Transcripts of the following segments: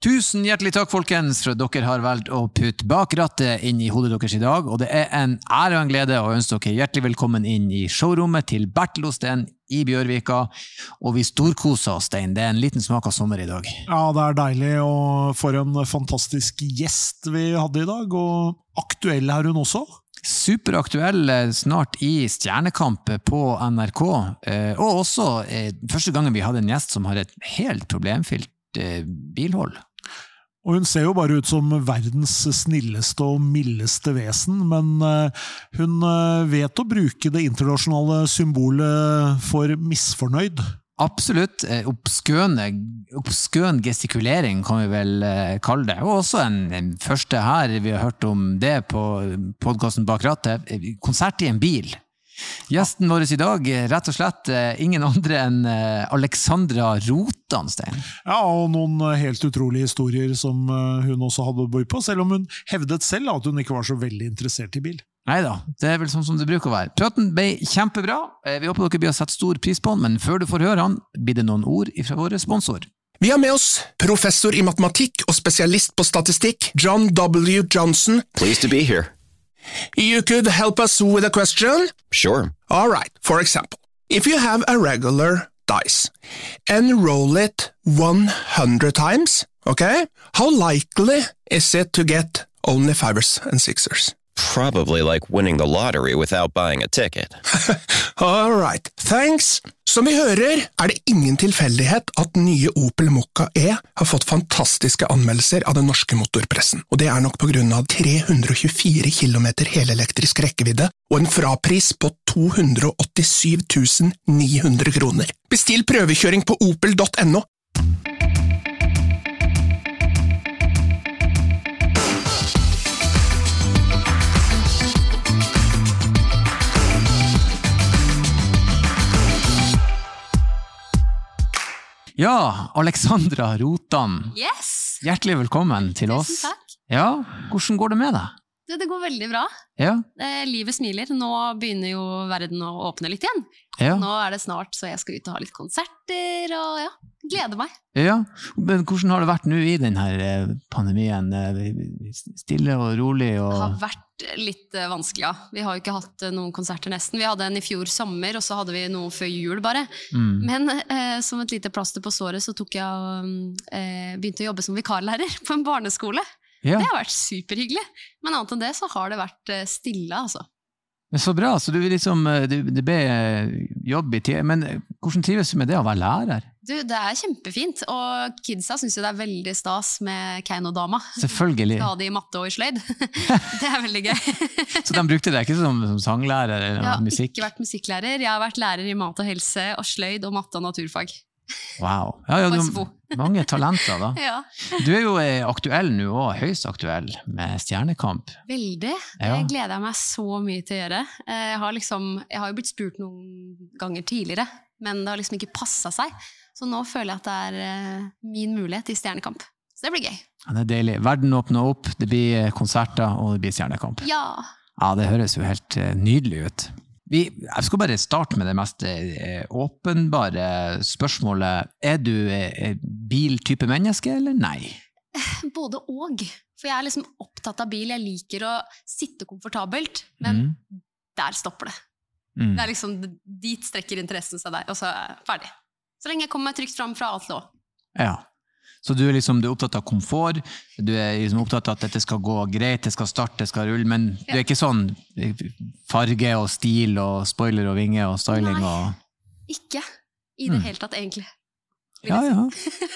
Tusen hjertelig takk, folkens, for at dere har valgt å putte bak rattet inn i hodet deres i dag. Og det er en ære og en glede å ønske dere hjertelig velkommen inn i showrommet til Bertil Osten i Bjørvika. Og vi storkoser oss, Stein. Det er en liten smak av sommer i dag. Ja, det er deilig, og for en fantastisk gjest vi hadde i dag. Og aktuell er hun også. Superaktuell eh, snart i Stjernekamp på NRK. eh, Og også eh, første gangen vi hadde en gjest som har et helt problemfylt bilhold. Og hun ser jo bare ut som verdens snilleste og mildeste vesen, men eh, hun eh, vet å bruke det internasjonale symbolet for misfornøyd. Absolutt. eh, Oppskøne, gestikulering, kan vi vel kalle det. Og også en, en første her, vi har hørt om det på podkasten Bak rattet. Konsert i en bil. Gjesten vår i dag, rett og slett eh, ingen andre enn eh, Alexandra Rotan, Stein. Ja, og noen eh, helt utrolige historier som hun også hadde å by på, selv om hun hevdet selv at hun ikke var så veldig interessert i bil. Nei da, det er vel sånn som det bruker å være. Praten ble kjempebra. Vi håper dere blir å sette stor pris på den, men før du får høre han, blir det noen ord fra vår sponsor. Vi har med oss professor i matematikk og spesialist på statistikk, John W. Johnson. Pleased to be here. You could help us with a question? Sure. All right, for example, if you have a regular dice and roll it 100 times, okay, how likely is it to get only fivers and sixers? Probably like winning the lottery without buying a ticket. All right, thanks. Som vi hører, er det ingen tilfeldighet at nye Opel Mokka E har fått fantastiske anmeldelser av den norske motorpressen, og det er nok på grunn av 324 km helelektrisk rekkevidde og en frapris på 287 900 kroner. Bestill prøvekjøring på opel.no. Ja, Alexandra Rotan, Yes! hjertelig velkommen til oss. Tusen takk. Ja, hvordan går det med deg? Du, det går veldig bra. Ja, Eh, livet smiler. Nå begynner jo verden å åpne litt igjen. ja, Nå er det snart så jeg skal ut og ha litt konserter, og ja, gleder meg. ja. Men hvordan har det vært nå i denne eh, pandemien? Eh, Stille og rolig Det har vært litt eh, vanskelig, ja. Vi har jo ikke hatt noen konserter nesten. Vi hadde en i fjor sommer, og så hadde vi noen før jul, bare. mm. Men eh, som et lite plaster på såret, så tok jeg og eh, begynte å jobbe som vikarlærer på en barneskole. Ja. Det har vært superhyggelig. Men annet enn det så har det vært eh, stille, altså. Men så bra, så du liksom eh, du, Det ble eh, jobb i tid. Men hvordan trives du med det å være lærer? Du, det er kjempefint, og kidsa syns jo det er veldig stas med Keiino-dama. Selvfølgelig. Stadig i matte og i sløyd. det er veldig gøy. Så de brukte deg ikke som, som sanglærer eller Jeg har musikk? ikke vært musikklærer, jeg har vært lærer i mat og helse og sløyd og matte og naturfag. Wow. Ja, ja, du, mange talenter, da. Ja, Du er jo eh, aktuell nå, òg, høyst aktuell, med Stjernekamp. Veldig. Ja. Det gleder jeg meg så mye til å gjøre. Eh, Jeg har, liksom, jeg har jo blitt spurt noen ganger tidligere, men det har liksom ikke passa seg. Så nå føler jeg at det er eh, min mulighet i Stjernekamp. Så det blir gøy. Ja, det er deilig. Verden åpner opp, det blir konserter, og det blir Stjernekamp. Ja. Ja, det høres jo helt nydelig ut. Vi, jeg skal bare starte med det mest eh, åpenbare spørsmålet. Er du eh, biltype menneske, eller nei? Både og. For jeg er liksom opptatt av bil. Jeg liker å sitte komfortabelt, men Mm. der stopper det. Mm. det er liksom, dit strekker interessen seg der, og så er jeg ferdig. Så lenge jeg kommer meg trygt fram fra A til Å. Ja. Så du er, liksom, du er opptatt av komfort, du er liksom opptatt av at dette skal gå greit, det skal starte, det skal rulle, men du er ikke sånn farge og stil og spoiler og vinge og styling Nei. og Ikke i det Mm. hele tatt, egentlig. Ja, ja.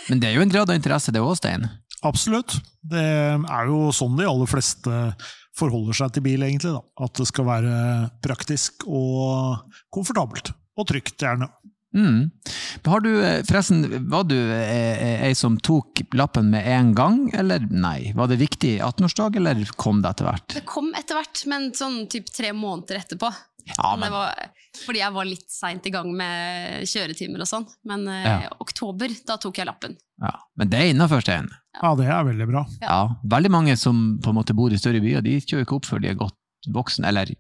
Men det er jo en grad av interesse, det òg, Stein. Absolutt. Det er jo sånn de aller fleste forholder seg til bil, egentlig. Da. At det skal være praktisk og komfortabelt. Og trygt, gjerne. Mm. Har du, eh, forresten, var du eh, eh, ei som tok lappen med en gang, eller nei? Var det viktig 18-årsdag, eller kom det etter hvert? Det kom etter hvert, men sånn typ tre måneder etterpå. Ja, Men var, fordi jeg var litt seint i gang med kjøretimer og sånn. Men eh, Ja. oktober, da tok jeg lappen. ja. men det er innafor, Stein. Ja, det er veldig bra. Ja. Veldig mange som på en måte bor i større byer, de kjører ikke opp før de er godt voksen, eller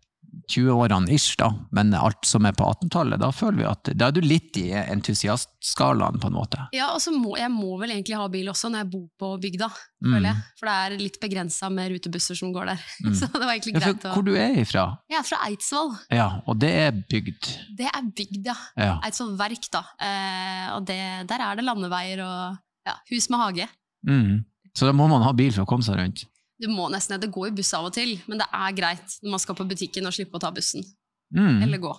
20-årene ish, da. Men alt som er på 18-tallet, da føler vi at da er du litt i entusiastskalaen, på en måte. Ja, og så må jeg må vel egentlig ha bil også når jeg bor på bygda, Mm. føler jeg. For det er litt begrensa med rutebusser som går der. Mm. Så det var egentlig Ja, for greit å hvor du er ifra? Jeg er fra Eidsvoll. Ja, og det er bygd. Det er bygd, ja. Ja. Eidsvoll Verk, da. Eh, og det, der er det landeveier og ja, hus med hage. Mm. Så da må man ha bil for å komme seg rundt. Du må nesten, Det går jo buss av og til, men det er greit når man skal på butikken og slippe å ta bussen. Mm. Eller gå.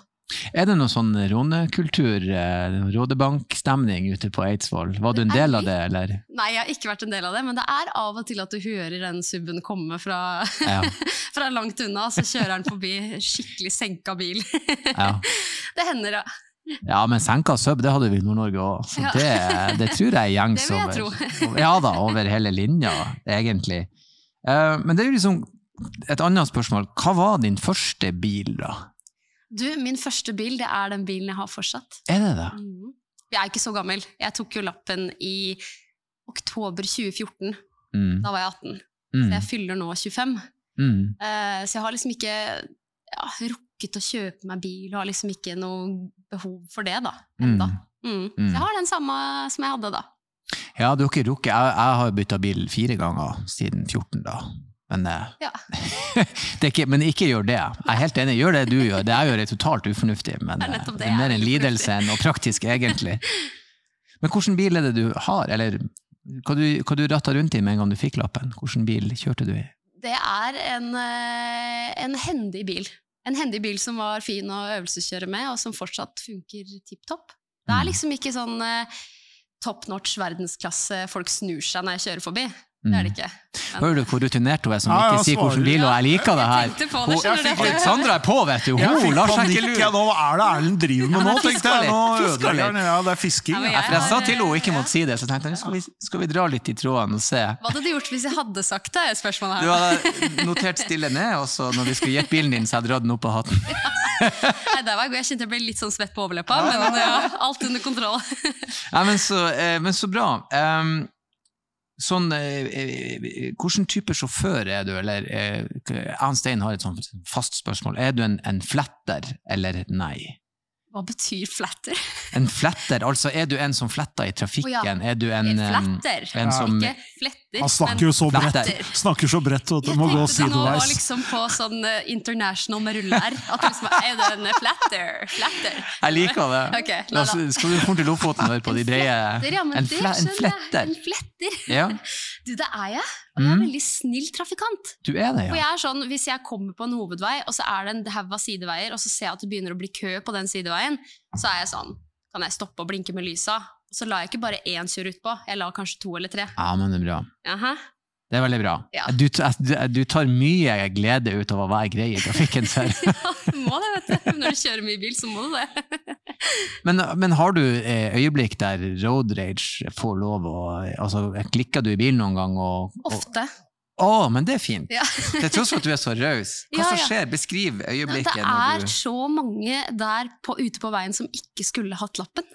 Er det noe sånn rånekultur, eh, rådebankstemning ute på Eidsvoll? Var du en del av det, eller? Nei, jeg har ikke vært en del av det, men det er av og til at du hører den subben komme fra, Ja. fra langt unna, så kjører den forbi skikkelig senka bil. ja. Det hender, ja. Ja, men senka sub, det hadde vi i Nord-Norge òg, Ja. det, det tror jeg er gjengs over, ja da, over hele linja, egentlig. Eh, men det er jo liksom et annet spørsmål. Hva var din første bil, da? Du, min første bil, det er den bilen jeg har fortsatt. Er det det? Mm. Jeg er ikke så gammel. Jeg tok jo lappen i oktober 2014. Mm. Da var jeg 18. Mm. Så jeg fyller nå 25. Mm. Eh, så jeg har liksom ikke ja, rukket å kjøpe meg bil, og har liksom ikke noe behov for det, da. ennå. Mm. Mm. Så jeg har den samme som jeg hadde da. Ja, du har ikke rukket. Jeg, jeg har bytta bil fire ganger siden 14, da. Men, eh, Ja. det ikke, men ikke gjør det. Jeg er helt enig, gjør det du gjør. Det jeg gjør er totalt ufornuftig, men Det er eh, det er mer er en lidelse enn noe praktisk, egentlig. Men hvilken bil er det du har, eller hva du, hva du ratta rundt i med en gang du fikk lappen? Hvilken bil kjørte du i? Det er en, eh, en hendig bil. En hendig bil som var fin å øvelseskjøre med, og som fortsatt funker tipp topp. Det Mm. er liksom ikke sånn top notch verdensklasse folk snur seg når jeg kjører forbi. Det er det ikke. Men- Hører du hvor rutinert hun er som Ja, ja, ikke sier hvordan bil, og jeg liker det her. Det, Hun- fikk- Sandra er på, vet du. Hun lar seg ikke lure. nå. Hva er det Erlend driver med Ja, nå, tenkte jeg. Nå ødelegger han. Ja, det er fisking. Ja, Ja, jeg- For jeg sa til henne ikke måtte si det, så tenkte jeg skal vi, skal vi dra litt i trådene og se. Hva hadde du gjort hvis jeg hadde sagt det? er spørsmålet Du hadde notert stille ned, og så når vi skulle gitt bilen din, så hadde jeg dratt den opp av hatten. Nei, der var jeg god. Jeg kjente jeg ble litt sånn svett på overleppa, men ja, alt under kontroll. Ja, men, så, eh, men så bra. Um, sånn, eh, eh, hvilken type sjåfør er du, eller eh, Ann Stein har et sånt fast spørsmål. Er du en, en fletter eller nei? Hva betyr fletter? En fletter, altså er du en som fletter i trafikken? Er du en, en fletter, en som ikke fletter. Han snakker jo så bredt, snakker så bredt at du Jeg må gå tenkte nå sideveis. liksom på sånn eh, international med rulle-r. At liksom er det en flatter? Flatter. Jeg liker det. Okay, La la. skal du fort til Lofoten og høre på de breie Fletter, ja, men En, fla, en fletter. En fletter. Ja, Du, det er jeg. Og jeg er en veldig snill trafikant. du er det, For jeg er sånn, Hvis jeg kommer på en hovedvei, og så er det en haug av sideveier, og så ser jeg at det begynner å bli kø på den sideveien, så er jeg sånn Kan jeg stoppe og blinke med lysa? Så la jeg ikke bare én sur utpå, jeg la kanskje to eller tre. Ja, men det er bra. Aha. Det er veldig bra. Ja. Du, du, du tar mye glede ut av å være grei i trafikken. Ja, du må det, vet du. Når du kjører mye bil, så må du det. Men, men har du eh, øyeblikk der road rage får lov å altså, Klikker du i bilen noen gang? Og, og, Ofte. å, men det er fint! Ja. Til tross for at du er så raus. Hva Ja, som ja. skjer? Beskriv Det er du... så mange der på, ute på veien som ikke skulle hatt lappen.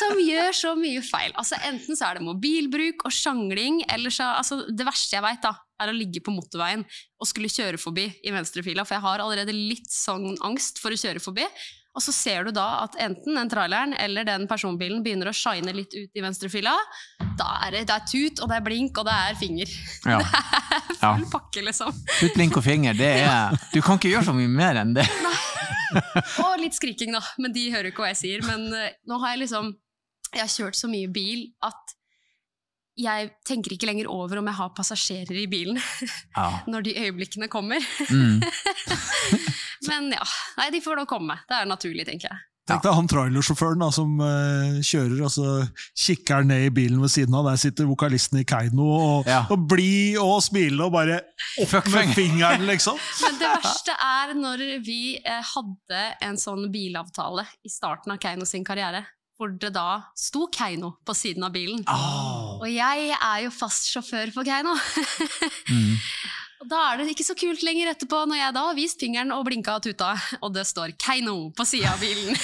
Som gjør så mye feil. Altså Enten så er det mobilbruk og sjangling, eller så altså, Det verste jeg veit, er å ligge på motorveien og skulle kjøre forbi i venstrefila, for jeg har allerede litt sånn angst for å kjøre forbi. Og så ser du da at enten den traileren eller den personbilen begynner å shine litt ut i venstrefila. Da er det, det er tut, og det er blink, og det er finger. Ja. er Full pakke, liksom. Tut, blink og finger, det er Du kan ikke gjøre så mye mer enn det. Og litt skriking, da. Men de hører ikke hva jeg sier. Men uh, nå har jeg liksom Jeg har kjørt så mye bil at jeg tenker ikke lenger over om jeg har passasjerer i bilen Ja. når de øyeblikkene kommer. Mm. Men ja, nei, de får da komme. Det er naturlig, tenker jeg. Tenk deg han trailersjåføren da, som uh, kjører, og så kikker han ned i bilen ved siden av. Der sitter vokalisten i Keiino og, Ja. og blid og smilende og bare opp Fuck med fingeren, liksom. Men det verste er når vi eh, hadde en sånn bilavtale i starten av Keiino sin karriere, hvor det da sto Keiino på siden av bilen. Oh. Og jeg er jo fast sjåfør for Keiino. Mm. Og da er det ikke så kult lenger etterpå, når jeg da har vist fingeren og blinka og tuta, og det står Keiino på sida av bilen.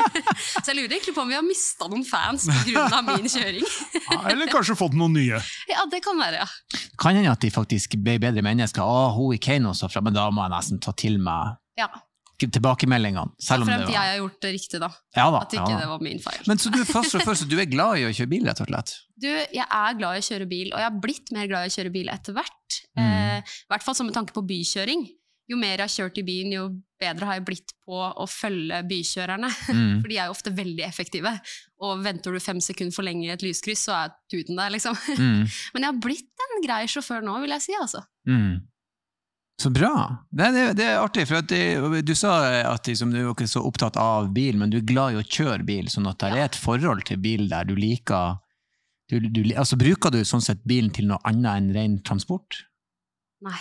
så jeg lurer egentlig på om vi har mista noen fans pga. min kjøring. Ja, eller kanskje fått noen nye. ja, det kan være, ja. Kan hende at de faktisk ble bedre mennesker. Å, hun i Keiino så fra, men da må jeg nesten ta til meg Ja, tilbakemeldingene. Selv om det Fremt var jeg har gjort det riktig, da. ja, da, At ikke ja, det var min feil. Men så du er først og først, du er glad i å kjøre bil, rett og slett? Du, jeg er glad i å kjøre bil, og jeg har blitt mer glad i å kjøre bil etter hvert. Mm. Eh, I hvert fall som med tanke på bykjøring. Jo mer jeg har kjørt i byen, jo bedre har jeg blitt på å følge bykjørerne. Mm. For de er jo ofte veldig effektive. Og venter du fem sekunder for lenge i et lyskryss, så er tuten der, liksom. Mm. Men jeg har blitt en grei sjåfør nå, vil jeg si, altså. Mm. Så bra. Det, det, det er artig, for det, du sa at liksom, du er ikke så opptatt av bil, men du er glad i å kjøre bil, sånn at det Ja. er et forhold til bil der du liker du, du, altså Bruker du sånn sett bilen til noe annet enn ren transport? Nei.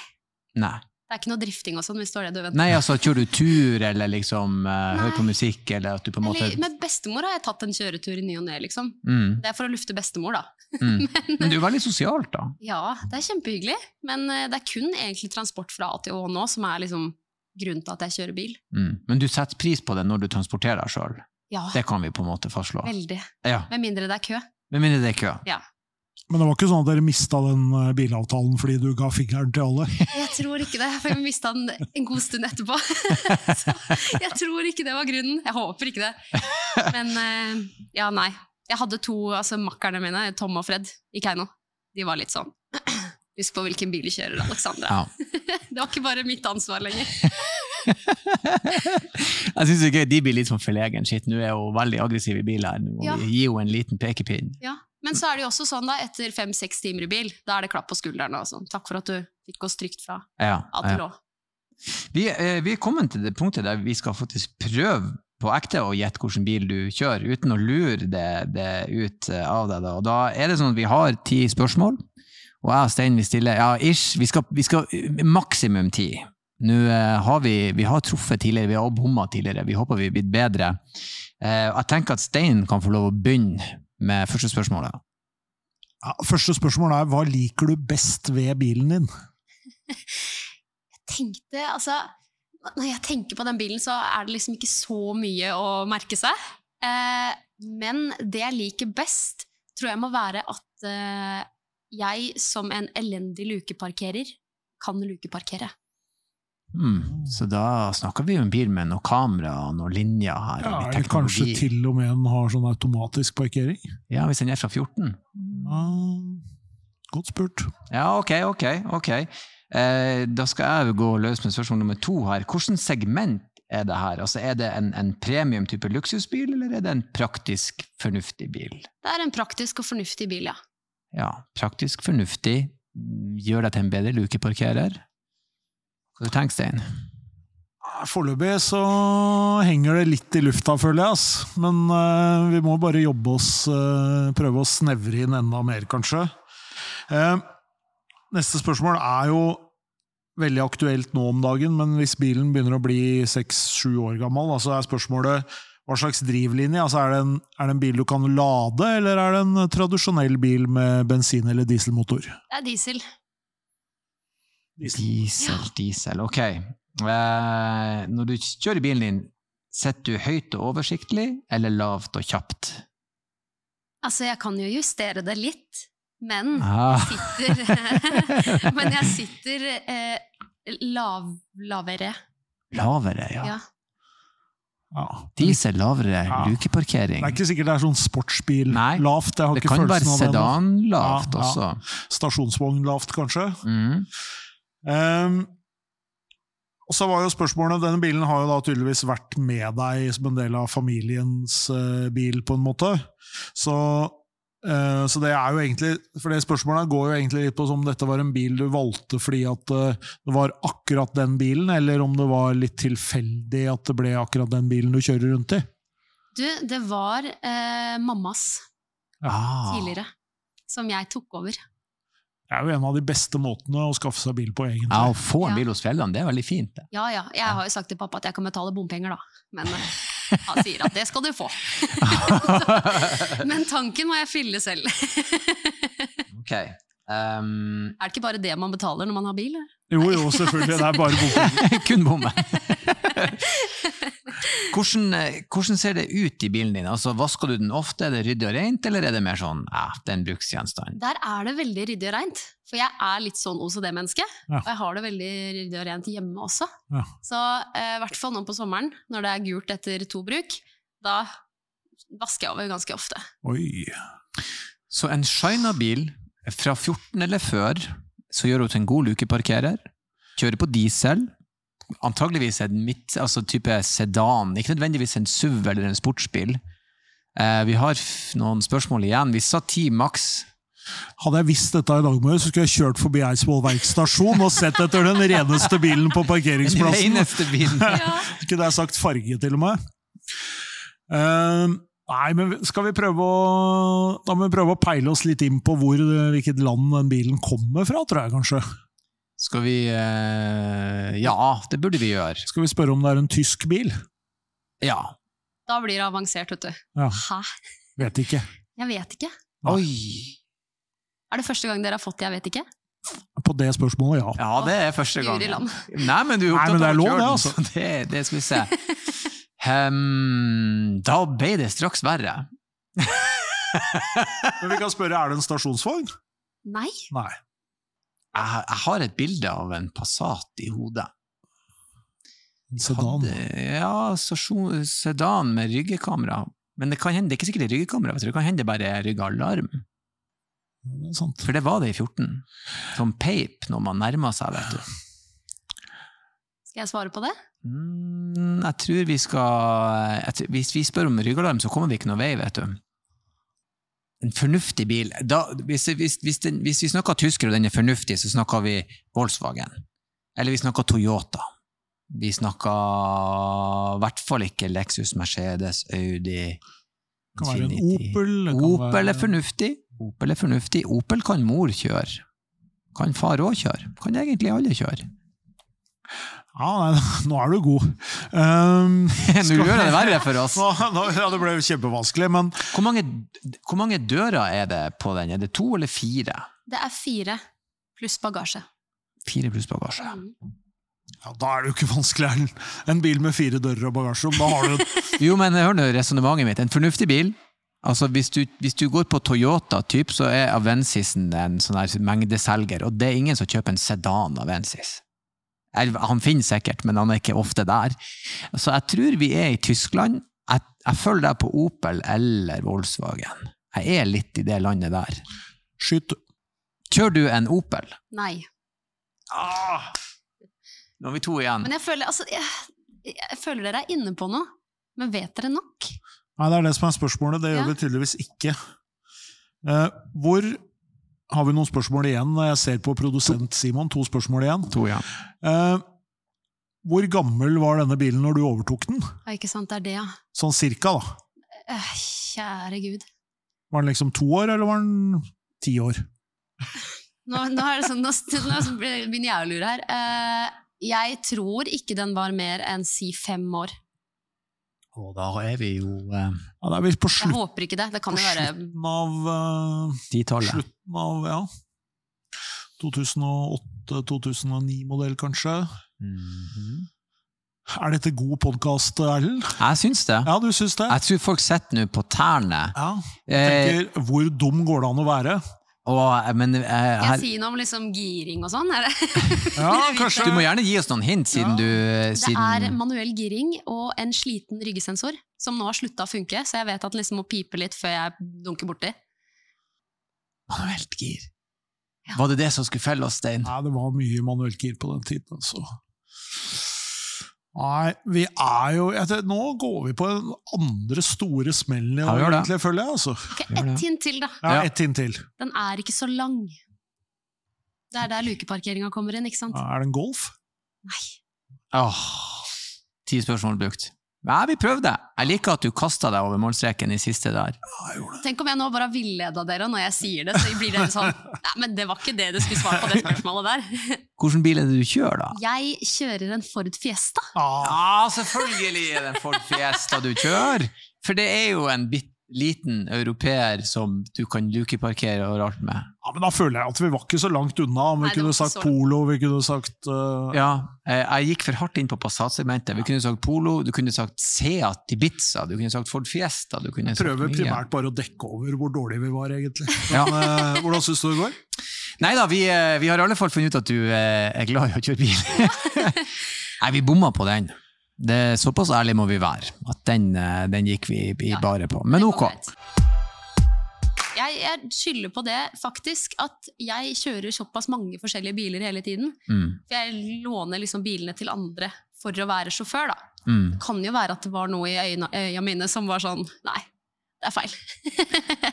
Nei. Det er ikke noe drifting og sånn, hvis det var det du ventet. Nei, altså Kjører du tur, eller liksom uh, hører på musikk, eller at du på en måte Eller, med bestemor har jeg tatt en kjøretur i ny og ne, liksom. mm, Det er for å lufte bestemor, da. mm. Men du er veldig sosialt, da. Ja, det er kjempehyggelig, men uh, det er kun egentlig transport fra A til Å nå som er liksom grunnen til at jeg kjører bil. Mm. Men du setter pris på det når du transporterer deg sjøl. Ja, Det kan vi på en måte fastslå. veldig. Ja, Med mindre det er kø. Med mindre det er kø. Ja. Men det var ikke sånn at dere mista den eh, bilavtalen fordi du ga fingeren til alle? Jeg tror ikke det, for jeg mista den en god stund etterpå. Så jeg tror ikke det var grunnen. Jeg håper ikke det. Men eh, ja, nei. Jeg hadde to altså makkerne mine, Tom og Fred, i Keiino. De var litt sånn Husk på hvilken bil du kjører, Alexandra. Ja. Det var ikke bare mitt ansvar lenger. Jeg syns gøy. de blir litt sånn forlegen. Shit, nå er hun veldig aggressiv i bil her. Nå Ja. gi henne en liten pekepinn. Ja. Men så er det jo også sånn, da, etter fem-seks timer i bil, da er det klapp på skulderen og sånn. Takk for at du fikk oss trygt fra Ja, A til. Å. Vi, eh, vi er kommet til det punktet der vi skal faktisk prøve på ekte å gjette hvilken bil du kjører, uten å lure det, det ut eh, av deg. Da. Og da er det sånn at vi har ti spørsmål, og jeg og Stein vil stille ja, ish, vi skal, vi skal maksimum ti. Nå eh, har vi, vi har truffet tidligere, vi har bomma tidligere, vi håper vi er blitt bedre. Eh, jeg tenker at Stein kan få lov å begynne med første spørsmålet. Ja, første spørsmål er hva liker du best ved bilen din? tenkte, altså Når jeg tenker på den bilen, så er det liksom ikke så mye å merke seg. Eh, men det jeg liker best, tror jeg må være at eh, jeg som en elendig lukeparkerer kan lukeparkere. Hmm, så da snakker vi jo en bil med noen kamera og noen linjer her. Ja, eller kanskje til og med den har sånn automatisk parkering? Ja, hvis den er fra 14. Ja, godt spurt. Ja, ok, ok. ok. Eh, da skal jeg gå løs med spørsmål nummer to her. Hvilket segment er det her? Altså, er det en, en premium type luksusbil, eller er det en praktisk, fornuftig bil? Det er en praktisk og fornuftig bil, ja. Ja, praktisk, fornuftig. mm, Gjør deg til en bedre lukeparkerer. Hva du tenker Stein? Foreløpig så henger det litt i lufta, føler jeg. ass. Men uh, vi må bare jobbe oss uh, Prøve å snevre inn enda mer, kanskje. Uh, neste spørsmål er jo veldig aktuelt nå om dagen, men hvis bilen begynner å bli seks-sju år gammel, så er spørsmålet hva slags drivlinje? Altså, er, det en, er det en bil du kan lade, eller er det en tradisjonell bil med bensin- eller dieselmotor? Det er diesel. Diesel, diesel. Ok. Eh, når du kjører bilen din, sitter du høyt og oversiktlig, eller lavt og kjapt? Altså, jeg kan jo justere det litt, men Ah. sitter Men jeg sitter eh, lav, lavere. Lavere, ja. Ja. Ja. Diesel, lavere Ja. lukeparkering. Det er ikke sikkert det er sånn sportsbil Nei, lavt. Jeg har Det ikke kan være følelsen av det ennå. sedanlavt Ja, ja. også. Stasjonsvogn lavt, kanskje. Mm. Ehm, og så var jo spørsmålet, Denne bilen har jo da tydeligvis vært med deg som en del av familiens uh, bil, på en måte. Så, uh, så det er jo egentlig For det spørsmålet går jo egentlig litt på om dette var en bil du valgte fordi at uh, det var akkurat den bilen, eller om det var litt tilfeldig at det ble akkurat den bilen du kjører rundt i. Du, det var mammas Ah. tidligere som jeg tok over. Det er jo en av de beste måtene å skaffe seg bil på, egentlig. Ja, å få en bil hos foreldrene, det er veldig fint. det. Ja, ja. Jeg har jo sagt til pappa at jeg kan betale bompenger, da. Men eh, han sier at det skal du få. Men tanken må jeg fylle selv. Ok. Um, Er det ikke bare det man betaler når man har bil? eller? Jo, jo, selvfølgelig. Det er bare bompenger. kun bomme. Hvordan, eh, hvordan ser det ut i bilen din? Altså, Vasker du den ofte? Er det ryddig og rent, eller er det mer sånn ja, det er en bruksgjenstand? Der er det veldig ryddig og rent. For jeg er litt sånn OCD-menneske. Ja. Og jeg har det veldig ryddig og rent hjemme også. Ja. Så eh, i hvert fall nå på sommeren, når det er gult etter to bruk, da vasker jeg over ganske ofte. Oi. Så en Shina-bil fra 14 eller før, så gjør hun til en god lukeparkerer. Kjører på diesel. Antageligvis en midt, altså type sedan, ikke nødvendigvis en SUV eller en sportsbil. Eh, vi har noen spørsmål igjen. Vi sa ti maks. Hadde jeg visst dette i dag morges, så skulle jeg kjørt forbi Eidsvoll verkstasjon og sett etter den reneste bilen på parkeringsplassen. Den reneste bilen. Ja. Ikke det jeg sagt farge, til og med. Eh, nei, men skal vi prøve å Da må vi prøve å peile oss litt inn på hvor, hvilket land den bilen kommer fra, tror jeg kanskje. Skal vi eh, Ja, det burde vi gjøre. Skal vi spørre om det er en tysk bil? Ja. Da blir det avansert, vet du. Ja, Hæ? vet ikke. Jeg vet ikke. Oi! Er det første gang dere har fått jeg vet ikke? På det spørsmålet, ja. Ja, det er første gang. Nei, men du er opptatt av å kjøre det, den, altså. så det, det skal vi se. Ehm, da ble det straks verre. Men vi kan spørre, er det en stasjonsvogn? Nei. Nei. Jeg, jeg har et bilde av en Passat i hodet. En sedan. Hadde, ja, stasjon, sedan med ryggekamera. Men det, kan hende, det er ikke sikkert det er ryggekamera, det kan hende det bare er ryggalarm. Det er sant. For det var det i 14. Som peip når man nærma seg, vet du. Skal jeg svare på det? Mm, jeg tror vi skal jeg tror, Hvis vi spør om ryggalarm, så kommer vi ikke noe vei, vet du. En fornuftig bil da, hvis, hvis, hvis, den, hvis vi snakker tysker og den er fornuftig, så snakker vi Volkswagen. Eller vi snakker Toyota. Vi snakker i hvert fall ikke Lexus, Mercedes, Audi Det kan være en. Opel. Opel er fornuftig. Opel er fornuftig. Opel kan mor kjøre. Kan far òg kjøre. Kan egentlig alle kjøre. Ja, nei, nå er du god. Um, Nå gjør jeg det verre for oss. Nå, nå, ja, det ble kjempevanskelig, men Hvor mange, hvor mange dører er det på den? Er det to eller fire? Det er fire pluss bagasje. Fire pluss bagasje. Mm. ja, da er det jo ikke vanskelig. En, en bil med fire dører og bagasjerom, da har du Jo, men hør nå resonnementet mitt. En fornuftig bil. Altså, hvis du, hvis du går på Toyota, typ, så er Avensisen en sånn her mengdeselger, og det er ingen som kjøper en sedan Avensis. Han finnes sikkert, men han er ikke ofte der. Så jeg tror vi er i Tyskland. Jeg, jeg følger deg på Opel eller Volkswagen. Jeg er litt i det landet der. Skyt. Kjører du en Opel? Nei. Ah, nå er vi to igjen. Men jeg føler, altså, jeg, jeg føler dere er inne på noe. Men vet dere nok? Nei, det er det som er spørsmålet. Det gjør Ja. vi tydeligvis ikke. Eh, hvor har vi noen spørsmål igjen? Jeg ser på produsent Simon, to spørsmål igjen. To ja. Eh, hvor gammel var denne bilen når du overtok den? Ja, ikke sant, det er det, ja. Sånn cirka, da. Eh, Kjære gud. Var den liksom to år, eller var den ti år? Nå, nå, er det sånn, nå, nå begynner jeg å lure her. Eh, jeg tror ikke den var mer enn si fem år. Og da er vi jo eh, Ja, da er vi på Jeg håper ikke det. Det kan jo være slutten av eh. Slutten av, ja 2008-2009-modell, kanskje. Mhm. Er dette god podkast, Erlend? Jeg syns det. Ja, du syns det? Jeg tror folk sitter nå på tærne. Ja. Eh, Tenker, hvor dum går det an å være? Og, men eh, her, jeg sier noe om liksom giring og sånn? Det? Ja, kanskje. du må gjerne gi oss noen hint, siden Ja. du det er manuell giring og en sliten ryggesensor som nå har slutta å funke, så jeg vet at den liksom må pipe litt før jeg dunker borti. Manuelt gir. Ja. Var det det som skulle felle oss, Stein? Nei, det var mye manuelt gir på den tiden, altså. Nei, vi er jo etter, Nå går vi på den andre store smellen i Ja, dag, vi egentlig, føler jeg. altså. Ok, Ett hint til, da. Ja, Ja. Ett hint til. Den er ikke så lang. Det er der lukeparkeringa kommer inn, ikke sant? Er det en Golf? Nei. Åh, ti spørsmål brukt. Nei, vi prøvde. Jeg liker at du kasta deg over målstreken i siste der. Det. Tenk om jeg nå bare har villeda dere når jeg sier det, så blir dere sånn Nei, men det var ikke det du skulle svare på det spørsmålet der. Hvilken bil er det du kjører, da? Jeg kjører en Ford Fiesta. Ja, Ja, selvfølgelig er det en Ford Fiesta du kjører! For det er jo en bitte liten europeer som du kan lukeparkere overalt med. Ja, men Da føler jeg at vi var ikke så langt unna. Om vi Nei, kunne sagt så polo, vi kunne sagt uh, Ja, eh, jeg gikk for hardt inn på Passat-segmentet. Vi kunne sagt Polo, du kunne sagt Seat Ibiza, du kunne sagt Ford Fiesta. Du kunne sagt Prøver mye. primært bare å dekke over hvor dårlige vi var, egentlig. Ja. Men, eh, hvordan syns du det går? Nei da, vi, vi har i alle fall funnet ut at du er glad i å kjøre bil. Nei, vi bomma på den. Det Såpass ærlig må vi være. At den, eh, den gikk vi i Ja. bare på. Men ok. Jeg, jeg skylder på det faktisk at jeg kjører såpass mange forskjellige biler hele tiden. Mm, For jeg låner liksom bilene til andre for å være sjåfør, da. mm. Det kan jo være at det var noe i øynene, øya mine som var sånn Nei, det er feil.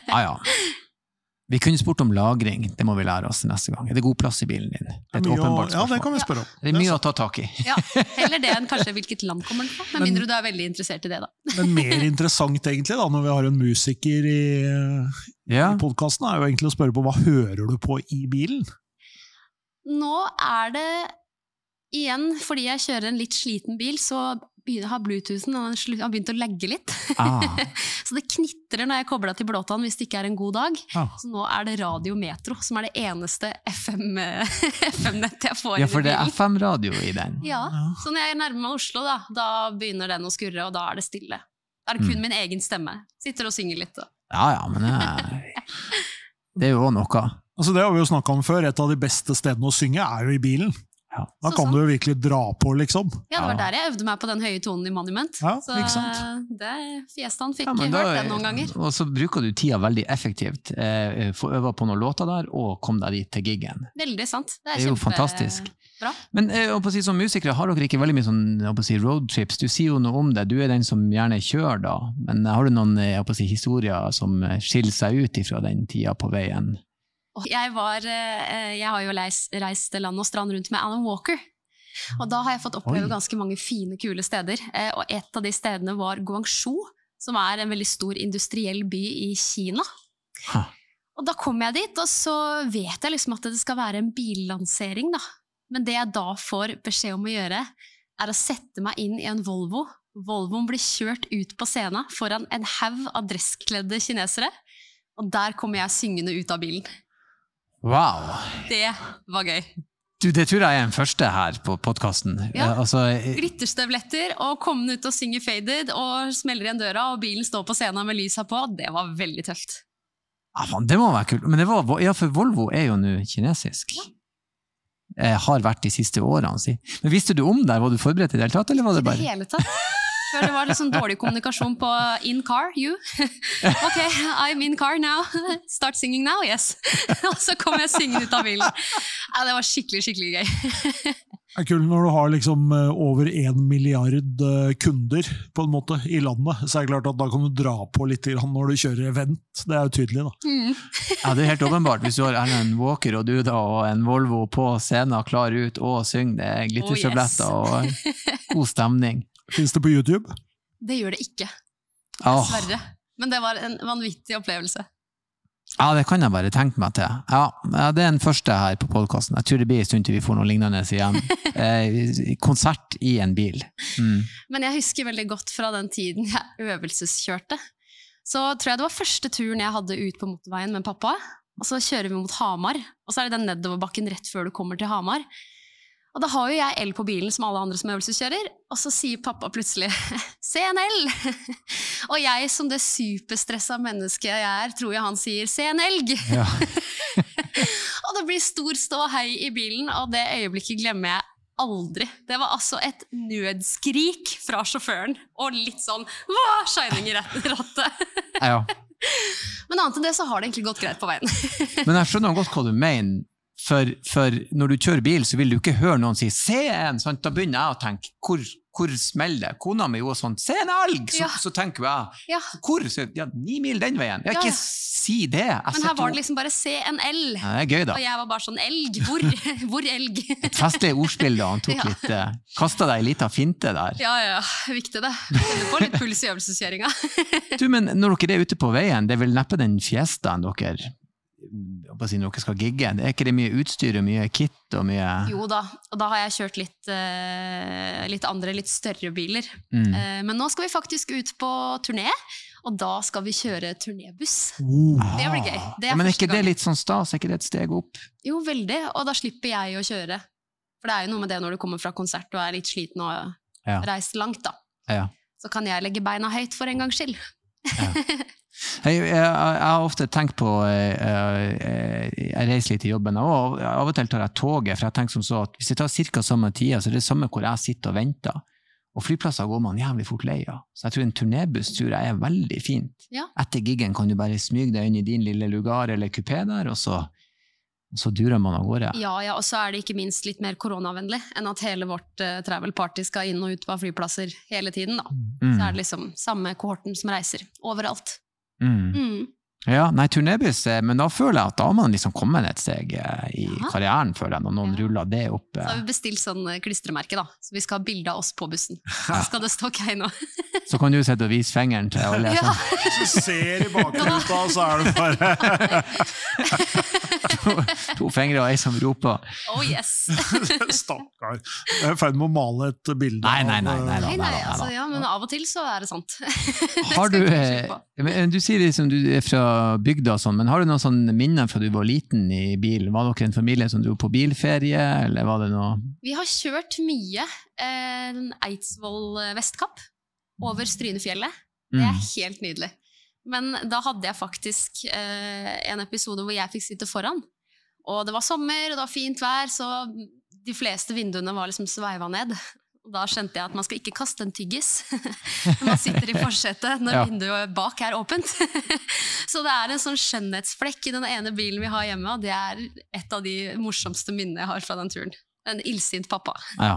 Ja, ja. Vi kunne spurt om lagring. Det må vi lære oss neste gang. Er det god plass i bilen din? Det er et Mye å- ja, det kan vi spørre om. Det er mye å ta tak i. Ja, Heller det enn kanskje hvilket land kommer den fra. Med Men- mindre du er veldig interessert i det, da. Men mer interessant, egentlig, da, når vi har en musiker i, Ja. i podkasten, er jo egentlig å spørre på hva hører du på i bilen? Nå er det igjen, fordi jeg kjører en litt sliten bil, så begynner, har Bluetoothen den har begynt å legge litt. Ah, Så det knitrer når jeg kobler til blåtann hvis det ikke er en god dag. Ah. Så nå er det Radio Metro som er det eneste FM-nettet jeg får ja, for det er. FM-radio i den. Ja, så når jeg nærmer meg Oslo, da, da begynner den å skurre, og da er det stille. Da er det kun Mm. min egen stemme. Sitter og synger litt. Da. Ja, ja, men det, det er jo òg noe. Altså, det har vi jo snakka om før. Et av de beste stedene å synge er jo i bilen. Ja. Da Så kan sånn. du jo virkelig dra på, liksom. Ja, det var Ja. der jeg øvde meg på den høye tonen i Monument. Ja, så ikke sant? det, Fiestaen fikk Ja, men hørt da- den noen ganger. Og så bruker du tida veldig effektivt. Eh, Få øve på noen låter der, og kom deg dit til gigen. Veldig sant. Det er, Det er jo fantastisk. Bra. Men eh, si, som musikere har dere ikke veldig mye sånn, si, roadtrips. Du sier jo noe om det, du er den som gjerne kjører da. Men har du noen å si, historier som eh, skiller seg ut fra den tida på veien? Jeg, var, eh, jeg har jo reist, reist land og strand rundt med Alan Walker. Og da har jeg fått oppleve ganske mange fine, kule steder. Eh, Og et av de stedene var Guangzhou, som er en veldig stor industriell by i Kina. Ha. Og da kom jeg dit, og så vet jeg liksom at det skal være en billansering, da. Men det jeg da får beskjed om å gjøre, er å sette meg inn i en Volvo. Volvoen blir kjørt ut på scenen foran en haug av dresskledde kinesere. Og der kommer jeg syngende ut av bilen. Wow! Det var gøy. Du, det tror jeg er den første her på podkasten. Ja. Altså, eh, Glitterstøvletter og komme ut og synge Faded og smeller igjen døra, og bilen står på scenen med lysa på. Det var veldig tøft. ja, man, det må være kult. Men det var, ja, for Volvo er jo nå kinesisk. Eh, har vært de siste årene, si. Men visste du om det? Var du forberedt i det hele tatt, eller var det I det hele tatt. For det var litt sånn dårlig kommunikasjon på in car, you. Ok, I'm in car now. Start singing now, yes. Og så kom jeg syngende ut av bilen. Ja, det var skikkelig, skikkelig gøy. Det er kult når du har liksom eh, over én milliard eh, kunder på en måte i landet. Så er det klart at da kan du dra på litt når du kjører event. Det er jo tydelig, da. Mm. Ja, det er helt åpenbart. Hvis du har Erlend Walker og du da, og en Volvo på scenen, klar ut og synger, det er glitterstabletter Oh, og god stemning. Fins det på YouTube? Det gjør det ikke, Dessverre. dessverre. Men det var en vanvittig opplevelse. ja, det kan jeg bare tenke meg til. Ja, ja, Det er den første her på podkasten. Jeg tror det blir en stund til vi får noe lignende igjen. Eh, konsert i en bil. Mm. Men jeg husker veldig godt fra den tiden jeg øvelseskjørte. Så tror jeg det var første turen jeg hadde ut på motorveien med pappa. Og så kjører vi mot Hamar, og så er det den nedoverbakken rett før du kommer til Hamar. Og da har jo jeg el på bilen som alle andre som øvelseskjører, og så sier pappa plutselig 'se en elg!» og jeg som det superstressa mennesket jeg er, tror jeg han sier 'se en elg'! Ja. Og det blir stor ståhei i bilen, og det øyeblikket glemmer jeg aldri. Det var altså et nødskrik fra sjåføren, og litt sånn «Hva?» shining i rat- rattet. ja. Men annet enn det så har det egentlig gått greit på veien. Men jeg skjønner godt hva du mener. For, for når du kjører bil, så vil du ikke høre noen si 'se en'. Sant? Da begynner jeg å tenke hvor, hvor smeller det? Kona mi var sånn 'se en elg'! Så, Ja. så tenker jeg Ja, hvor? Så, ja, ni mil den veien. Ja, Ja, ikke si det! Jeg Men her var det liksom bare 'se en elg', ja, det er gøy, da. Og jeg var bare sånn 'elg', hvor? Hvor elg? Et festlig ordspill, da. Han tok litt uh, Kasta deg ei lita finte der. Ja, ja, viktig det. Kjenner på litt puls i øvelseskjøringa. Du, men når dere er ute på veien, det er vel neppe den fiestaen dere si, når dere skal gigge? Er ikke det mye utstyr og mye kit og mye Jo da, og da har jeg kjørt litt, eh, litt andre, litt større biler. mm. Eh, men nå skal vi faktisk ut på turné, og da skal vi kjøre turnébuss. Oh. Det blir gøy. Det ja, Men er ikke det litt sånn stas? Er ikke det et steg opp? Jo, veldig, og da slipper jeg å kjøre. For det er jo noe med det når du kommer fra konsert og er litt sliten og Ja. reist langt, da. Ja. Så kan jeg legge beina høyt for en gangs skyld. Jeg, jeg, jeg har ofte tenkt på eh, eh, Jeg reiser litt i jobben, og av og til tar jeg toget. For jeg tenker som så at Hvis jeg tar ca. samme tida, så er det samme hvor jeg sitter og venter. Og flyplasser går man jævlig fort lei av. Så jeg tror en turnébuss tror jeg er veldig fint. Ja. Etter giggen kan du bare smyge deg inn i din lille lugar eller kupé der, og så, og så durer man av gårde. Ja, ja, og så er det ikke minst litt mer koronavennlig enn at hele vårt uh, travel party skal inn og ut av flyplasser hele tiden. da. Mm. Så er det liksom samme kohorten som reiser overalt. Mm. Mm. Ja, nei, turnébuss, eh, men da føler jeg at da har man liksom kommet et steg eh, i Ja. karrieren, føler jeg, når noen Ja. ruller det opp. Så eh. har vi bestilt sånn eh, klistremerke, da. Så vi skal ha bilde av oss på bussen. Så skal det stå Keiino. Så kan du sitte og vise fingeren til alle. Ja. sånn. Hvis du ser i bakruta, så er det bare To fingre og ei som roper. Oh yes! Stakkar. Jeg er i ferd med å male et bilde Nei, nei, nei, nei, nei, Nei, da, nei, altså, ja, men av og til så er det sant. Har du, eh, men du sier liksom du er fra bygda og sånn, men har du noen sånne minner fra du var liten i bil? Var dere en familie som dro på bilferie, eller var det noe Vi har kjørt mye eh, Eidsvoll eh, Vestkapp over Strynefjellet. Det er mm. helt nydelig. Men da hadde jeg faktisk eh, en episode hvor jeg fikk sitte foran. Og det var sommer, og det var fint vær, så de fleste vinduene var liksom sveiva ned. Og da skjønte jeg at man skal ikke kaste en tyggis når man sitter i forsetet når Ja. vinduet bak er åpent. så det er en sånn skjønnhetsflekk i den ene bilen vi har hjemme, og det er et av de morsomste minnene jeg har fra den turen. En illsint pappa. Ja.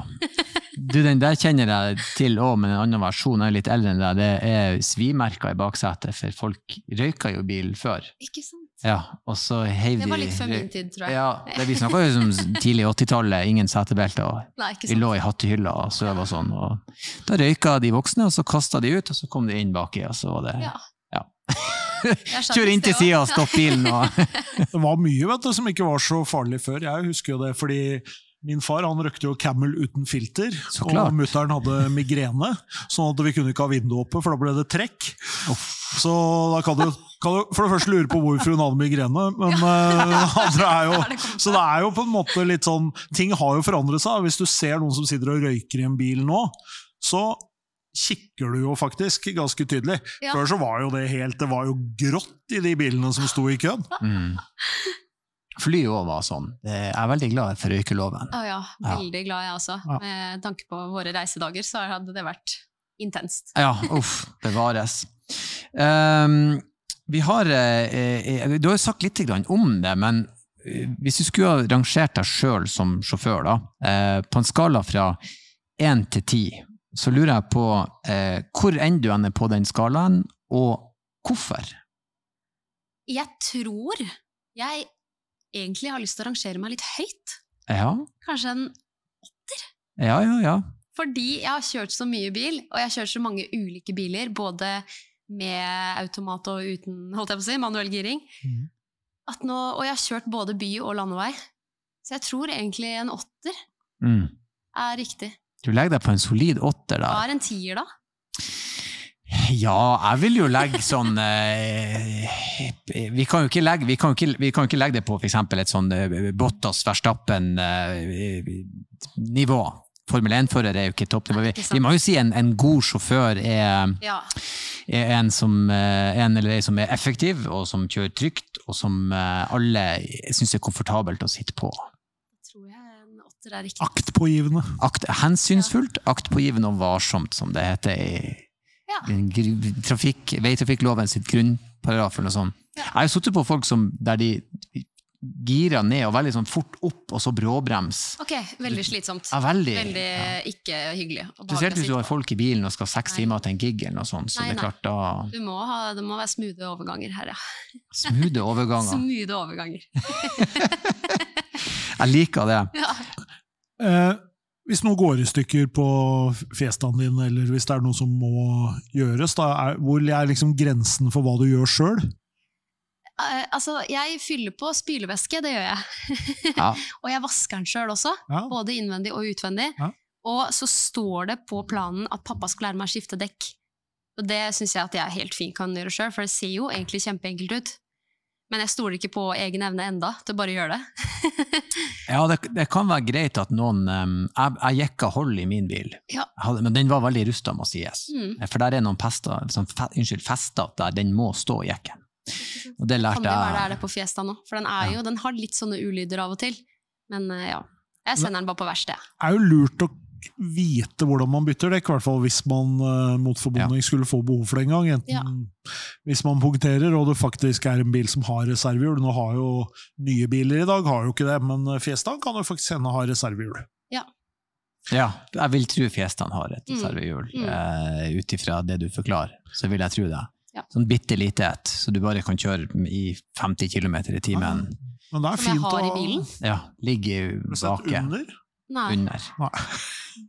Du, den der kjenner jeg til òg, men en annen versjon er litt eldre enn deg. Det er svimerker i baksetet, for folk røyka jo bil før. Ikke sant? Ja, og så heiv de Det var litt før min tid, tror jeg. Ja, det, vi snakka jo som tidlig 80-tallet, ingen setebelter, og Nei, ikke Vi lå i hattehylla og sov og sånn. Og da røyka de voksne, og så kasta de ut, og så kom de inn baki, og så var det Ja. Ja. Kjør inn til sida og stopp bilen og Det var mye vet du, som ikke var så farlig før. Jeg husker jo det fordi min far han røkte jo Camel uten filter, og mutter'n hadde migrene. sånn at vi kunne ikke ha vinduet oppe, for da ble det trekk. Så da kan du, kan du for det første lure på hvorfor hun hadde migrene, men det andre er jo Så det er jo på en måte litt sånn Ting har jo forandret seg. Hvis du ser noen som sitter og røyker i en bil nå, så kikker du jo faktisk ganske tydelig. Ja. Før så var jo det helt Det var jo grått i de bilene som sto i køen. mm. Fly òg var sånn. Jeg er veldig glad for røykeloven. Oh, ja, Ja. veldig glad jeg også. Ja. Med tanke på våre reisedager så hadde det vært intenst. Ja, uff, bevares. Um, vi har eh, eh, Du har jo sagt litt om det, men eh, hvis du skulle ha rangert deg sjøl som sjåfør, da, eh, på en skala fra én til ti, så lurer jeg på eh, hvor enn du ender på den skalaen, og hvorfor? Jeg tror jeg egentlig har lyst til å rangere meg litt høyt. Ja, Kanskje en ja, ja. ja. Fordi jeg har kjørt så mye bil, og jeg har kjørt så mange ulike biler, både med automat og uten holdt jeg på å si, manuell giring. mm. At nå, og jeg har kjørt både by og landevei. Så jeg tror egentlig en åtter Mm. er riktig. Du legger deg på en solid åtter Hva der. er en tier, da? Ja, jeg vil jo legge sånn eh, Vi kan jo ikke legge, vi kan jo ikke, vi kan jo ikke legge det på eksempel et sånn eh, Bottas Verstappen-nivå. Formel 1-fører er jo ikke toppnivå. Vi, vi må jo si en, en god sjåfør er, Ja. er en, som, eh, en eller ei som er effektiv, og som kjører trygt, og som eh, alle syns er komfortabelt å sitte på. Aktpågivende. Akt, hensynsfullt, aktpågivende og varsomt, som det heter i Ja. trafikk, veitrafikkloven sitt grunnparagraf. eller noe sånt. Ja. Jeg har sittet på folk som, der de girer ned og veldig sånn fort opp, og så bråbrems. Ok, veldig slitsomt. Ja, veldig. Veldig ja. ikke hyggelig. Spesielt hvis du har folk i bilen og skal seks Nei. timer til en gig eller noe sånt. Så Nei, det er klart da Du må ha, det må være smoothe overganger her, ja. Smoothe overganger. Smoothe overganger. Jeg liker det. Ja. Eh, hvis noe går i stykker på fjestene din, eller hvis det er noe som må gjøres, da er, hvor er liksom grensen for hva du gjør sjøl? Eh, altså, jeg fyller på spylevæske, det gjør jeg. Ja. og jeg vasker den sjøl også, Ja. både innvendig og utvendig. Ja. Og så står det på planen at pappa skal lære meg å skifte dekk. Og det syns jeg at jeg helt fint kan gjøre sjøl, for det ser jo egentlig kjempeenkelt ut. Men jeg stoler ikke på egen evne enda til bare å gjøre det. Ja, det, det kan være greit at noen um, Jeg, jeg jekka hold i min bil, Ja. Hadde, men den var veldig rusta, må sies. Mm. For der er noen pester, sånn, fe, unnskyld, fester der den må stå i jekken. Og det Kan lærte det være det er jeg. det på Fiesta nå? For den, er Ja. jo, den har litt sånne ulyder av og til. Men uh, ja, jeg sender den bare på verksted. Det er jo lurt å vite hvordan man bytter dekk, i hvert fall hvis man uh, mot formodning skulle få behov for det en gang. Enten Ja. hvis man punkterer og det faktisk er en bil som har reservehjul. Nå har jo nye biler i dag har jo ikke det, men Fiesta kan jo faktisk hende ha reservehjul. Ja, jeg vil tro Fiestaen har et Mm. reservehjul, Mm. uh, ut ifra det du forklarer. Så vil jeg tro det. Ja. Sånn bitte lite et, så du bare kan kjøre i 50 km i timen. Men det er Som jeg fint har i å bilen. Ja, ligger du sett under. Nei, under. Nei.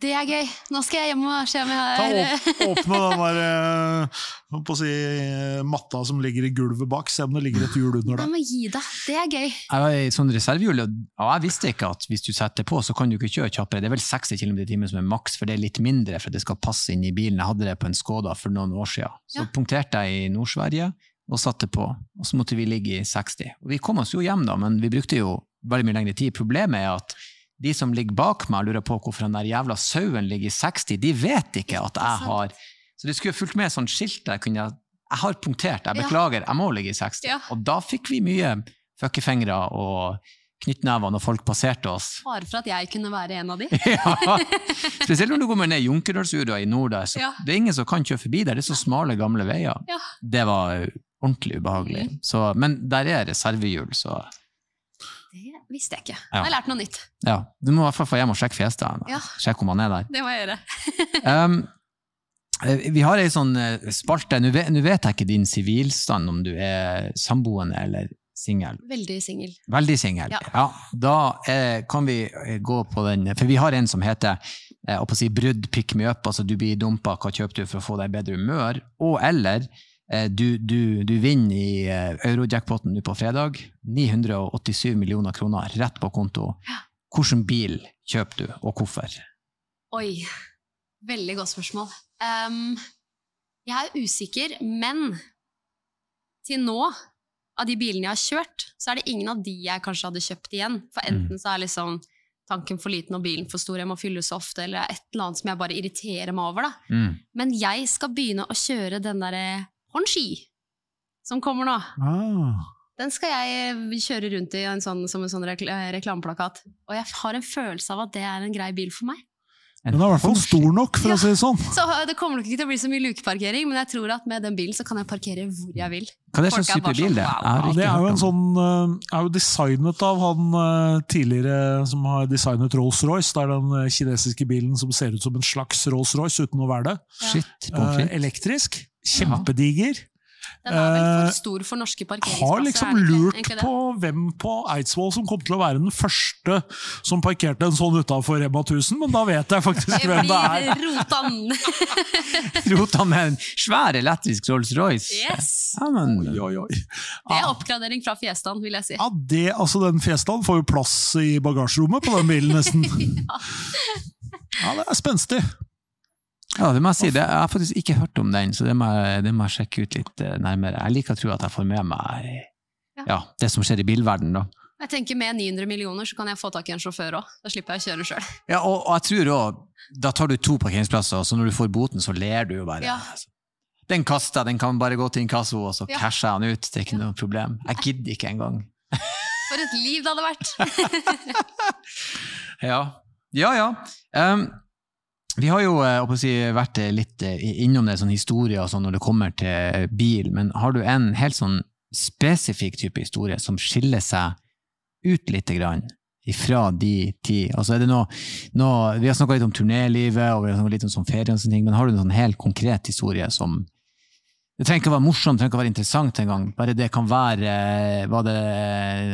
det er gøy. Nå skal jeg hjem og se om jeg Ta har opp, åpne den der på å si, eh, matta som ligger i gulvet bak, se om det ligger et hjul under Jeg der. må gi deg. Det er gøy. Jeg var i sånn reservehjul, og og jeg visste ikke at hvis du setter på, så kan du ikke kjøre kjappere. Det er vel 60 km i timen som er maks, for det er litt mindre for at det skal passe inn i bilen. Jeg hadde det på en Skoda for noen år siden. Så Ja. punkterte jeg i Nord-Sverige og satte på, og så måtte vi ligge i 60. Og vi kom oss jo hjem da, men vi brukte jo veldig mye lengre tid. Problemet er at de som ligger bak meg og lurer på hvorfor den der jævla sauen ligger i 60, de vet ikke at jeg har Så de skulle fulgt med sånn skilt der jeg kunne Jeg har punktert, jeg beklager, jeg må ligge i 60. Ja. Og da fikk vi mye fuckefingre og knyttnever når folk passerte oss. Bare for at jeg kunne være en av de. ja. Spesielt når du kommer ned Junkerdalsura i nord. Der, så Ja. Det er ingen som kan kjøre forbi der, det er så smale, gamle veier. Ja. Det var ordentlig ubehagelig. Så, men der er reservehjul, så Det visste jeg ikke. Ja. Jeg har lært noe nytt. ja. Du må i hvert fall få hjem og sjekke Fiestaen. Ja. Sjekke om han er der. Det må jeg gjøre. Um, vi har ei sånn eh, spalte. Nå vet, jeg ikke din sivilstand, om du er samboende eller singel. Veldig singel. Veldig singel. Ja. Ja. da eh, kan vi eh, gå på den, for vi har en som heter eh, å si, brudd, pick me up, altså du blir dumpa, hva kjøper du for å få deg bedre humør? Og eller du, du, du vinner i eh, eurojackpoten nå på fredag, 987 millioner kroner rett på konto. Hvilken bil kjøper du, og hvorfor? Oi. Veldig godt spørsmål. Um, jeg er usikker, men til nå, av de bilene jeg har kjørt, så er det ingen av de jeg kanskje hadde kjøpt igjen. For enten så er liksom tanken for liten og bilen for stor, jeg må fylle så ofte, eller et eller annet som jeg bare irriterer meg over. da. Mm. Men jeg skal begynne å kjøre den derre Honshi som kommer nå. Ah. Den skal jeg kjøre rundt i en sånn, som en sånn rekl reklameplakat. Og jeg har en følelse av at det er en grei bil for meg. Den er i hvert fall stor nok, for Ja. å si det sånn. Så øh, det kommer nok ikke til å bli så mye lukeparkering, men jeg tror at med den bilen så kan jeg parkere hvor jeg vil. Hva er det Folk slags er bare type bil sånn, det er? det er jo en sånn eh, er jo designet av han eh, tidligere som har designet Rolls-Royce. Det er den eh, kinesiske bilen som ser ut som en slags Rolls-Royce uten å være det. Shit, Eh, elektrisk. Kjempediger. Den er vel Eh, for stor for norske parkeringsplasser. Har liksom ikke lurt egentlig på hvem på Eidsvoll som kom til å være den første som parkerte en sånn utafor Rema 1000, men da vet jeg faktisk hvem det er. Rotan. Rotan! Rota med en svær elektrisk Rolls-Royce. Yes! Ja, men, Oi, oi, oi. Det er oppgradering fra Fiestaen, vil jeg si. Ja, det, altså Den Fiestaen får jo plass i bagasjerommet på den bilen, nesten. Ja, det er spenstig. Ja, det må jeg si. Det, jeg har faktisk ikke hørt om den, så det må det må jeg sjekke ut litt eh, nærmere. Jeg liker å tro at jeg får med meg Ja. ja, det som skjer i bilverdenen. da. Jeg tenker Med 900 millioner så kan jeg få tak i en sjåfør òg. Da slipper jeg å kjøre sjøl. Ja, og, og jeg tror også, da tar du to parkeringsplasser, og så når du får boten, så ler du jo bare. Ja. Den kaster den kan bare gå til inkasso, og så Ja. casher jeg den ut. Det er ikke noe problem. Jeg gidder ikke engang. For et liv det hadde vært! Ja, ja. ja. Um, vi har jo eh, si, vært eh, litt eh, innom det, sånn historie og sånn når det kommer til bil, men har du en helt sånn spesifikk type historie som skiller seg ut lite grann ifra de ti? Altså er det noe, noe Vi har snakka litt om turnélivet og vi har litt om sånn ferie og sånne ting, men har du en sånn helt konkret historie som Det trenger ikke å være morsomt, det trenger ikke å være interessant engang. Bare det kan være eh, Var det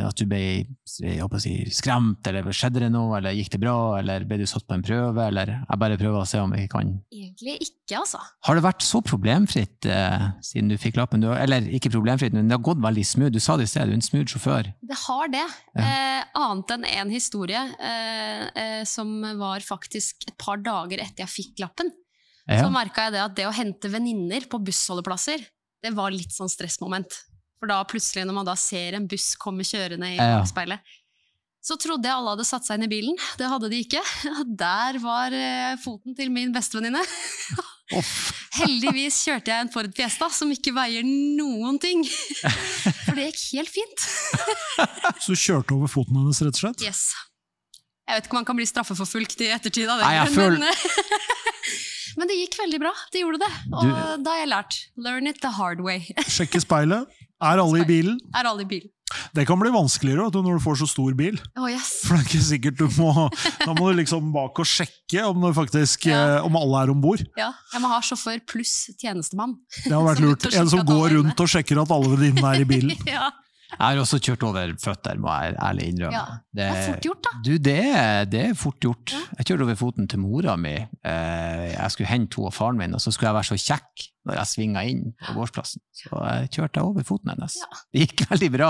at du ble jeg si, skremt, eller skjedde det noe, eller gikk det bra, eller ble du satt på en prøve, eller jeg bare prøver å se om vi kan Egentlig ikke, altså. Har det vært så problemfritt eh, siden du fikk lappen? Du, eller ikke problemfritt, men det har gått veldig smooth. Du sa det i sted, du er en smooth sjåfør. Det har det. Eh, annet enn én en historie eh, eh, som var faktisk et par dager etter jeg fikk lappen. Ja. Så merka jeg det at det å hente venninner på bussholdeplasser, det var litt sånn stressmoment. For da plutselig, når man da ser en buss komme kjørende i Ja. bakspeilet, så trodde jeg alle hadde satt seg inn i bilen. Det hadde de ikke. Der var eh, foten til min bestevenninne. Heldigvis kjørte jeg en Ford Fiesta som ikke veier noen ting. For det gikk helt fint. Så du kjørte over foten hennes, rett og slett? Yes. Jeg vet ikke om man kan bli straffeforfulgt i ettertid av det, Nei, jeg men, men det gikk veldig bra. Det gjorde det. Og Du- da har jeg lært. Learn it the hard way. Sjekke speilet. Er alle i bilen? Er alle i bilen. Det kan bli vanskeligere du, når du får så stor bil. Oh, yes. For det er ikke sikkert du må Da må du liksom bak og sjekke om, faktisk, Ja. eh, om alle er om bord. Ja, jeg må ha sjåfør pluss tjenestemann. Det har vært lurt. En som går rundt og sjekker at alle venninnene er i bilen. Ja, Jeg har også kjørt over føtter, må jeg ærlig innrømme. Ja, det er fort gjort, da. Du, det er, det er fort gjort. Jeg kjørte over foten til mora mi. Eh, Jeg skulle hente henne og faren min, og så skulle jeg være så kjekk når jeg svinga inn på gårdsplassen. Så jeg kjørte over foten hennes. Ja. Det gikk veldig bra,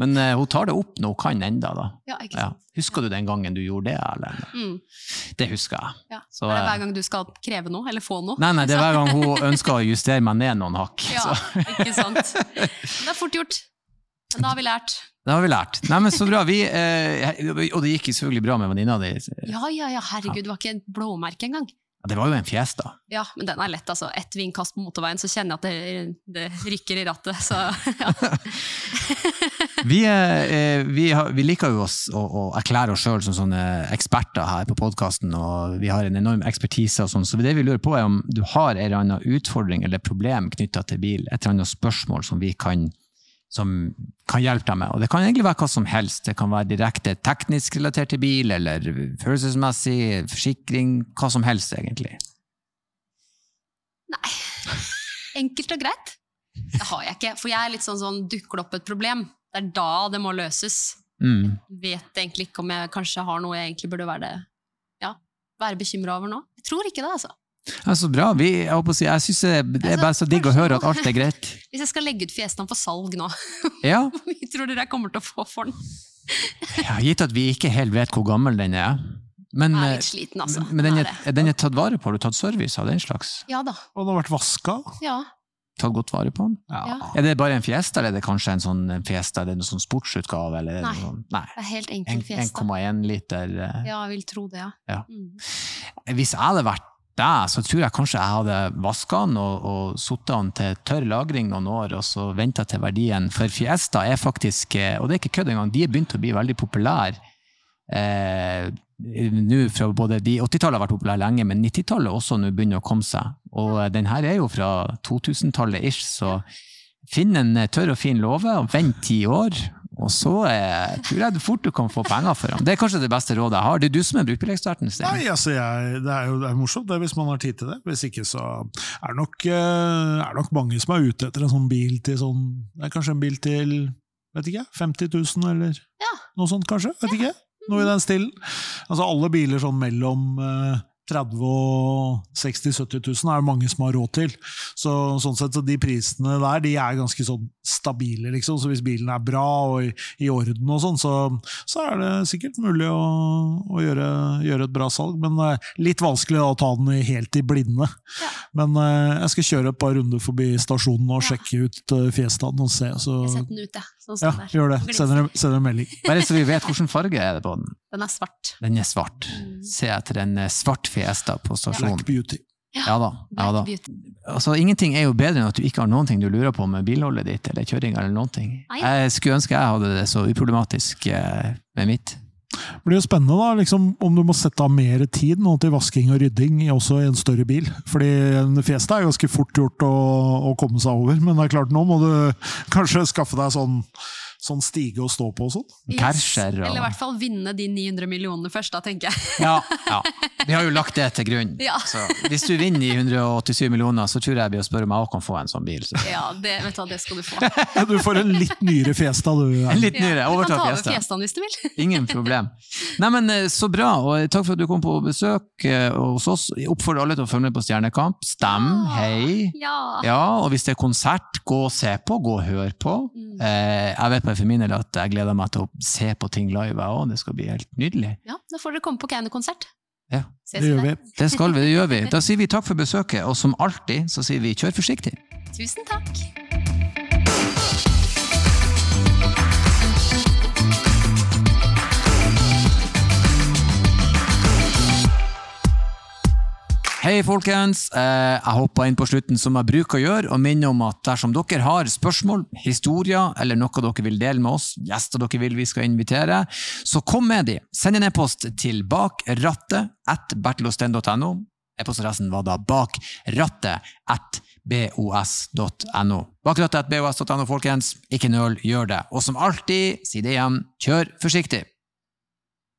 men eh, hun tar det opp når hun kan enda. da. ja Ja. Husker du den gangen du gjorde det, Erlend? Mm. Det husker jeg. Ja. Så, er det eh, hver gang du skal kreve noe, eller få noe? Nei, nei, det er hver gang hun ønsker å justere meg ned noen hakk. Ja, Så. ikke sant. Det er fort gjort. Men da har vi lært. Det har vi lært. Nei, men Så bra. Vi, eh, og det gikk selvfølgelig bra med venninna di. Ja, ja, ja, herregud, det var ikke et blåmerke engang. Det var jo en fjes, da. Ja, men den er lett, altså. Ett vindkast på motorveien, så kjenner jeg at det, det rykker i rattet. Så ja. Vi, eh, vi, har, vi liker jo oss å, å erklære oss sjøl som sånne eksperter her på podkasten, og vi har en enorm ekspertise og sånn, så det vi lurer på er om du har en eller annen utfordring eller problem knytta til bil, et eller annet spørsmål som vi kan som kan hjelpe deg med. Og det kan egentlig være hva som helst. Det kan være direkte teknisk relatert til bil, eller følelsesmessig, forsikring, hva som helst, egentlig. Nei. Enkelt og greit. Det har jeg ikke. For jeg er litt sånn sånn dukker det opp et problem. Det er da det må løses. Mm. Vet egentlig ikke om jeg kanskje har noe jeg egentlig burde være, det, ja, være bekymra over nå. Jeg tror ikke det, altså. Ja, så bra. Vi, jeg, si, jeg synes det, det er bare så digg å høre at alt er greit. Hvis jeg skal legge ut fjesene på salg nå, Ja, hvor mye tror dere jeg kommer til å få for den? ja gitt at vi ikke helt vet hvor gammel den er. Men, Jeg er eh, litt sliten, altså. men den, er, den er tatt vare på? Har du tatt service av den slags? Ja da. Og den har vært vaska. Ja. Tatt godt vare på den? ja. Er det bare en Fiesta, eller er det kanskje en sånn Fiesta, er det en sånn sportsutgave? Eller er det Nei. Sånn- nei. Det er helt enkel Fiesta. 1,1 liter. eh. Ja, jeg vil tro det, ja. Ja. Mm. Hvis jeg hadde vært deg, så tror jeg kanskje jeg hadde vaska den og, og satt den til tørr lagring noen år, og så venta til verdien. For Fiesta er faktisk, eh, og det er ikke kødd engang, de er begynt å bli veldig populære. Eh, nå fra både de 80-tallet har vært populære lenge, men 90-tallet også nå begynner å komme seg. Og eh, den her er jo fra 2000-tallet ish, så finn en eh, tørr og fin låve og vent ti år. Og så eh, tror jeg du fort du kan få penger for ham. Det er kanskje det beste rådet jeg har. Det er du som er brukerbilekssperten, Sten. Nei, altså jeg, det er jo det er morsomt det, hvis man har tid til det. Hvis ikke så er det nok, eh, er nok mange som er ute etter en sånn bil til sånn Det er kanskje en bil til vet ikke, 50 000 eller Ja. noe sånt, kanskje? Vet ikke. Noe i den stilen. Altså alle biler sånn mellom eh, 30 og 60 000-70 000 er det mange som har råd til. Så, sånn sett, så de prisene der de er ganske sånn stabile, liksom. Så hvis bilen er bra og i, i orden, og sånn, så, så er det sikkert mulig å, å gjøre, gjøre et bra salg. Men eh, litt vanskelig da, å ta den helt i blinde. Ja. Men eh, jeg skal kjøre et par runder forbi stasjonen og Ja. sjekke ut uh, Fiestaen og se. Så, Jeg setter den ut, jeg. Sånn ja, der. gjør det. Send Sender en- melding. Bare så vi vet hvilken farge er det på den. Den er svart. Den er svart. Mm. Se etter en eh, svart Fiesta på stasjonen. Black Beauty. Ja da. Ja da. Altså, ingenting er jo bedre enn at du ikke har noen ting du lurer på med bilholdet ditt eller kjøring eller noen ting. Jeg skulle ønske jeg hadde det så uproblematisk eh, med mitt. Det blir jo spennende da, liksom, om du må sette av mer tid nå til vasking og rydding også i en større bil. Fordi en Fiesta er ganske fort gjort å, å komme seg over, men det er klart nå må du kanskje skaffe deg sånn sånn stige og stå på og sånn. Yes. Eller i hvert fall vinne de 900 millionene først, da, tenker jeg. Ja, ja. Vi har jo lagt det til grunn. Ja. Så hvis du vinner 987 millioner, så tror jeg jeg blir å spørre om jeg kan få en sånn bil. Så. Ja, det, vet du hva, det skal du få. Ja, du får en litt nyere Fiesta, du. En litt nyere. Ja, du kan ta over Fiesta. Fiestaen hvis du vil. Ingen problem. Nei, men eh, Så bra, og takk for at du kom på besøk eh, hos oss. Jeg oppfordrer alle til å følge med på Stjernekamp. Stem, Ah. hei. Ja. Ja, og hvis det er konsert, gå og se på, gå og hør på. Mm. Eh, jeg vet bare for min del at jeg gleder meg til å se på ting live, jeg òg. Det skal bli helt nydelig. ja, da får dere komme på Keiino-konsert. Ja, Det gjør vi. Det skal vi, det gjør vi. Da sier vi takk for besøket, og som alltid så sier vi kjør forsiktig. Tusen takk. Hei, folkens. Eh, Jeg hoppa inn på slutten som jeg bruker å gjøre, og minner om at dersom dere har spørsmål, historier eller noe dere vil dele med oss, gjester dere vil vi skal invitere, så kom med de. Send en e-post til bakrattet at. E-postadressen var da bakrattet at bos.no. Bakrattet at bos.no, folkens. Ikke nøl, gjør det. Og som alltid, si det igjen, kjør forsiktig.